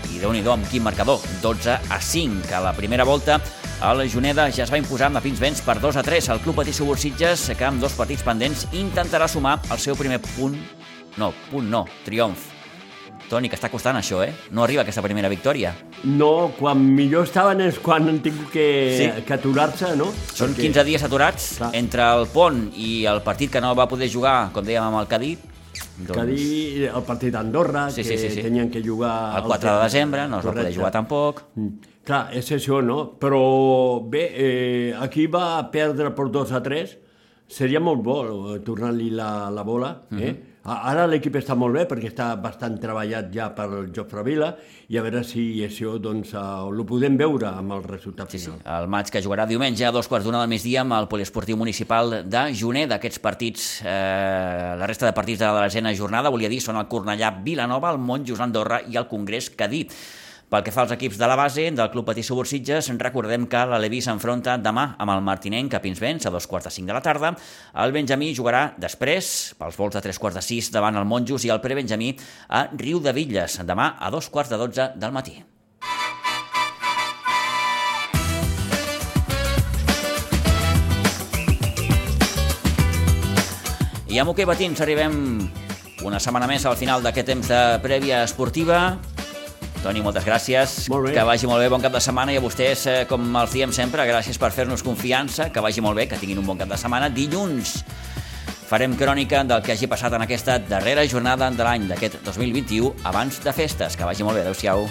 I déu nhi amb quin marcador, 12 a 5. A la primera volta, el Juneda ja es va imposar amb Pins Vents per 2 a 3. El Club Patí Subursitges, que amb dos partits pendents, intentarà sumar el seu primer punt... No, punt no, triomf Toni, que està costant això, eh? No arriba aquesta primera victòria. No, quan millor estaven és quan han tingut que, sí. que aturar-se, no? Són Perquè... 15 dies aturats Clar. entre el pont i el partit que no va poder jugar, com dèiem, amb el Cadí. Doncs... Cadí, el partit d'Andorra, sí, que sí, sí, sí. tenien que jugar... El 4 de desembre, no es va poder jugar tampoc. Mm. Clar, és això, no? Però bé, eh, aquí va perdre per 2 a 3, seria molt bo eh, tornar-li la, la bola, eh? Uh -huh Ara l'equip està molt bé perquè està bastant treballat ja per el Jofre Vila i a veure si això doncs, uh, ho podem veure amb el resultat sí, final. Sí. El maig que jugarà diumenge a dos quarts d'una del migdia amb el poliesportiu municipal de Juner d'aquests partits. Eh, la resta de partits de la desena jornada, volia dir, són el Cornellà Vilanova, el Montjos Andorra i el Congrés Cadí. Pel que fa als equips de la base del Club Patí Subursitges, recordem que la Levi s'enfronta demà amb el Martinenc a Pinsbens a dos quarts de cinc de la tarda. El Benjamí jugarà després, pels vols de tres quarts de sis, davant el Monjos i el Prebenjamí a Riu de Villes, demà a dos quarts de dotze del matí. I amb Hockey Batins arribem una setmana més al final d'aquest temps de prèvia esportiva. Toni, moltes gràcies. Molt bé. Que vagi molt bé, bon cap de setmana. I a vostès, eh, com els diem sempre, gràcies per fer-nos confiança. Que vagi molt bé, que tinguin un bon cap de setmana. Dilluns farem crònica del que hagi passat en aquesta darrera jornada de l'any d'aquest 2021 abans de festes. Que vagi molt bé. Adéu-siau.